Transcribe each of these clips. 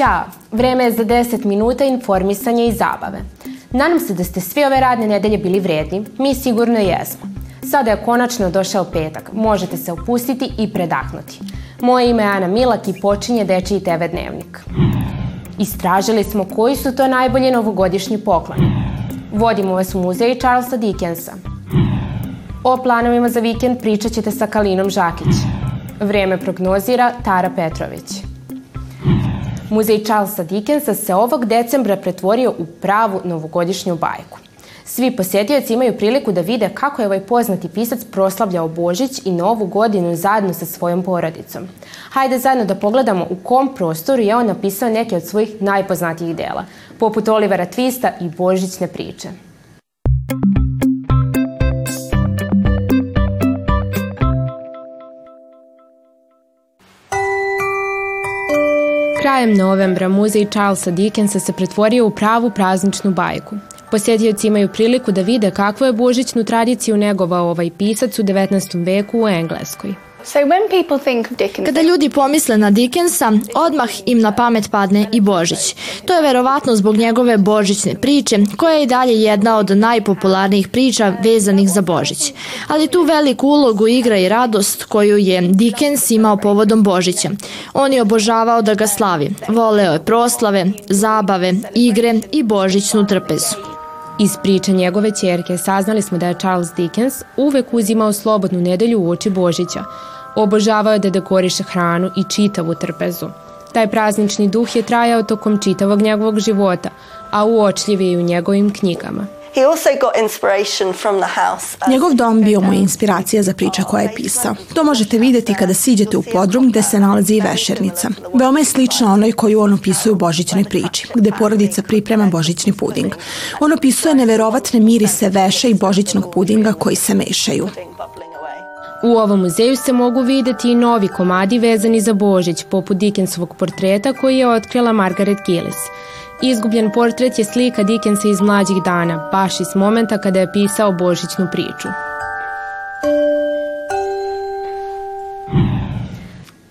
Ćao! Vreme je za 10 minuta informisanja i zabave. Nadam se da ste sve ove radne nedelje bili vredni, mi sigurno jesmo. Sada je konačno došao petak, možete se opustiti i predahnuti. Moje ime je Ana Milak i počinje Dečiji TV Dnevnik. Istražili smo koji su to najbolji novogodišnji pokloni. Vodimo vas u muzej Charlesa Dickensa. O planovima za vikend pričat ćete sa Kalinom Žakić. Vreme prognozira Tara Petrović. Muzej Charlesa Dickensa se ovog decembra pretvorio u pravu novogodišnju bajku. Svi posjetioci imaju priliku da vide kako je ovaj poznati pisac proslavljao Božić i Novu godinu zajedno sa svojom porodicom. Hajde zajedno da pogledamo u kom prostoru je on napisao neke od svojih najpoznatijih dela, poput Olivera Twista i Božićne priče. Krajem novembra muzej Charlesa Dickensa se pretvorio u pravu prazničnu bajku. Posjetioci imaju priliku da vide kakvu je božićnu tradiciju negovao ovaj pisac u 19. veku u Engleskoj. Kada ljudi pomisle na Dickensa, odmah im na pamet padne i Božić. To je verovatno zbog njegove božićne priče, koja je i dalje jedna od najpopularnijih priča vezanih za Božić. Ali tu veliku ulogu igra i radost koju je Dickens imao povodom Božića. On je obožavao da ga slavi. Voleo je proslave, zabave, igre i božićnu trpezu. Iz priče njegove čerke saznali smo da je Charles Dickens uvek uzimao slobodnu nedelju u oči Božića. Obožavao je da dekoriše hranu i čitavu trpezu. Taj praznični duh je trajao tokom čitavog njegovog života, a uočljiv je i u njegovim knjigama. Njegov dom bio mu je inspiracija za priče koja je pisao. To možete videti kada siđete u podrum gde se nalazi i vešernica. Veoma je slična onoj koju on opisuje u božićnoj priči, gde porodica priprema božićni puding. On opisuje neverovatne mirise veše i božićnog pudinga koji se mešaju. U ovom muzeju se mogu videti i novi komadi vezani za Božić, poput Dickensovog portreta koji je otkrila Margaret Gillis. Izgubljen portret je slika Dickensa iz mlađih dana, baš iz momenta kada je pisao Božićnu priču.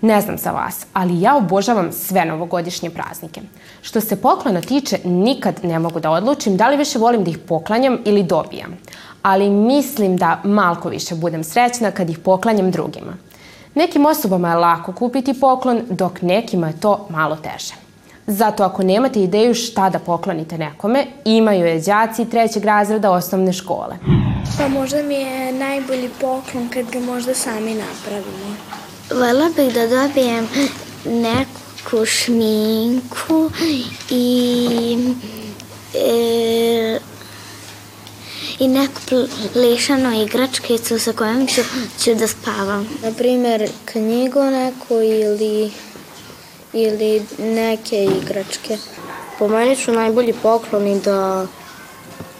Ne znam za vas, ali ja obožavam sve novogodišnje praznike. Što se poklona tiče, nikad ne mogu da odlučim da li više volim da ih poklanjam ili dobijam ali mislim da malko više budem srećna kad ih poklanjam drugima. Nekim osobama je lako kupiti poklon, dok nekima je to malo teže. Zato ako nemate ideju šta da poklonite nekome, imaju je đaci trećeg razreda osnovne škole. Pa možda mi je najbolji poklon kad ga možda sami napravimo. Vela bih da dobijem neku šminku i i neku plešanu igračkicu sa kojom ću, ću da spavam. Na primer knjigu neku ili, ili neke igračke. Po meni su najbolji pokloni da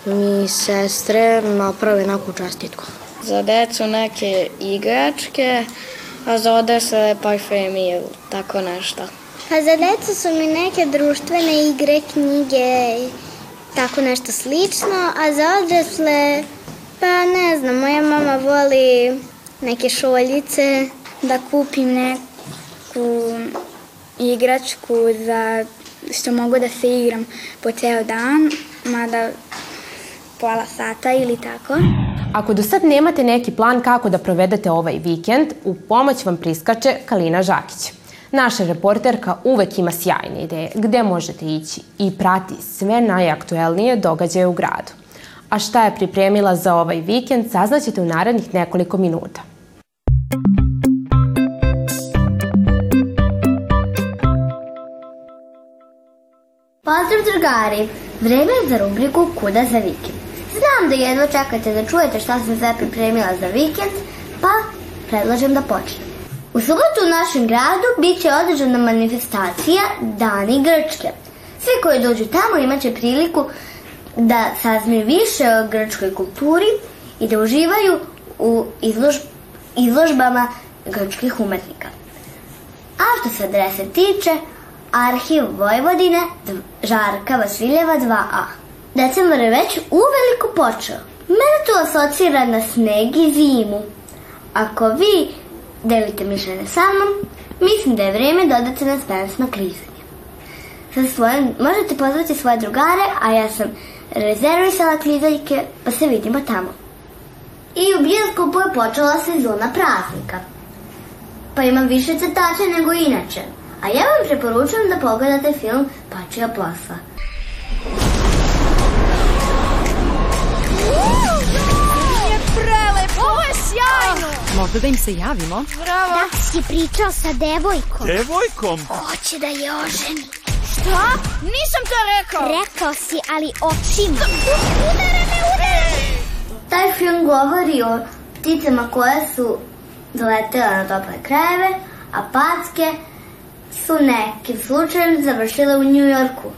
mi sestre naprave neku čestitku. Za decu neke igračke, a za odesle parfemi ili tako nešto. Pa za decu su mi neke društvene igre, knjige i tako nešto slično, a za odrasle, pa ne znam, moja mama voli neke šoljice, da kupim neku igračku za što mogu da se igram po ceo dan, mada pola sata ili tako. Ako do sad nemate neki plan kako da provedete ovaj vikend, u pomoć vam priskače Kalina Žakić. Naša reporterka uvek ima sjajne ideje gde možete ići i prati sve najaktuelnije događaje u gradu. A šta je pripremila za ovaj vikend saznaćete u narednih nekoliko minuta. Pozdrav drugari! Vreme je za rubriku Kuda za vikend. Znam da jedva čekate da čujete šta sam sve pripremila za vikend, pa predlažem da počnem. U subotu u našem gradu bit će održana manifestacija Dani Grčke. Svi koji dođu tamo imaće priliku da saznaju više o grčkoj kulturi i da uživaju u izlož, izložbama grčkih umetnika. A što se adrese tiče, Arhiv Vojvodine, Žarka Vasiljeva 2a. Decembar je već uveliko počeo. Mene to asocira na sneg i zimu. Ako vi delite mišljenje sa mnom, mislim da je vreme da odete na spansma klizanje. Sa svoje, možete pozvati svoje drugare, a ja sam rezervisala klizaljke, pa se vidimo tamo. I u bioskopu je počela sezona praznika. Pa imam više crtača nego inače. A ja vam preporučujem da pogledate film Pačija posla. možda da im se javimo? Bravo! Da si pričao sa devojkom. Devojkom? Hoće da je oženi. Šta? Nisam to rekao. Rekao si, ali očima. Udara me, udara! Taj film govori o pticama koje su doletele na tople krajeve, a packe su nekim slučajem završile u Njujorku.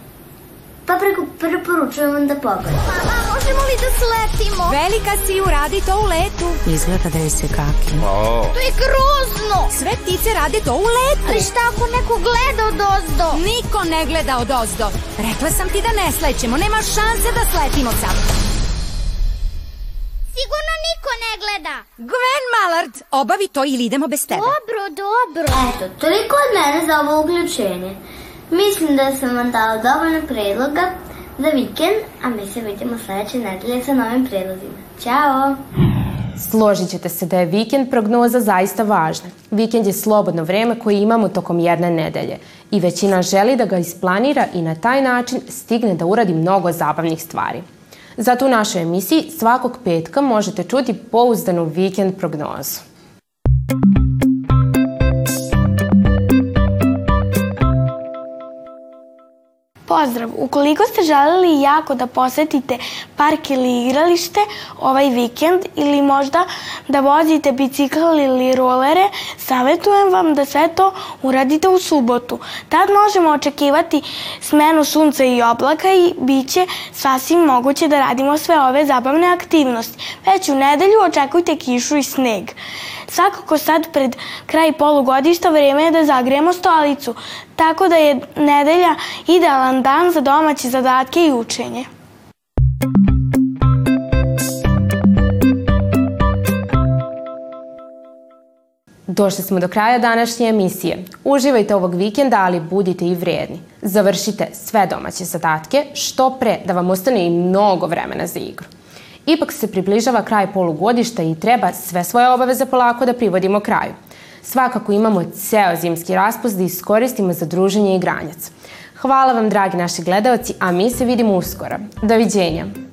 Pa preko preporučujem vam da pogledate. Možemo li da sletimo? Velika si, uradi to u letu. Izgleda da je se kaki. Oh. To je grozno. Sve ptice rade to u letu. Ali šta ako neko gleda od ozdo? Niko ne gleda od ozdo. Rekla sam ti da ne slećemo, nema šanse da sletimo sad. Sigurno niko ne gleda. Gwen Mallard, obavi to ili idemo bez tebe. Dobro, dobro. Eto, toliko od mene za ovo uključenje. Mislim da sam vam dala dovoljno predloga za vikend, a mi se vidimo sledeće nedelje sa novim predlozima. Ćao! Složit ćete se da je vikend prognoza zaista važna. Vikend je slobodno vreme koje imamo tokom jedne nedelje i većina želi da ga isplanira i na taj način stigne da uradi mnogo zabavnih stvari. Zato u našoj emisiji svakog petka možete čuti pouzdanu vikend prognozu. Pozdrav! Ukoliko ste želeli jako da posetite park ili igralište ovaj vikend ili možda da vozite bicikl ili rolere, savjetujem vam da sve to uradite u subotu. Tad možemo očekivati smenu sunca i oblaka i bit će sasvim moguće da radimo sve ove zabavne aktivnosti. Već u nedelju očekujte kišu i sneg. Svakako sad pred kraj polugodišta vrijeme je da zagrijemo stolicu, tako da je nedelja idealan dan za domaće zadatke i učenje. Došli smo do kraja današnje emisije. Uživajte ovog vikenda, ali budite i vredni. Završite sve domaće zadatke što pre da vam ostane i mnogo vremena za igru. Ipak se približava kraj polugodišta i treba sve svoje obaveze polako da privodimo kraju. Svakako imamo ceo zimski raspust da iskoristimo za druženje i granjac. Hvala vam dragi naši gledaoci, a mi se vidimo uskoro. Doviđenja!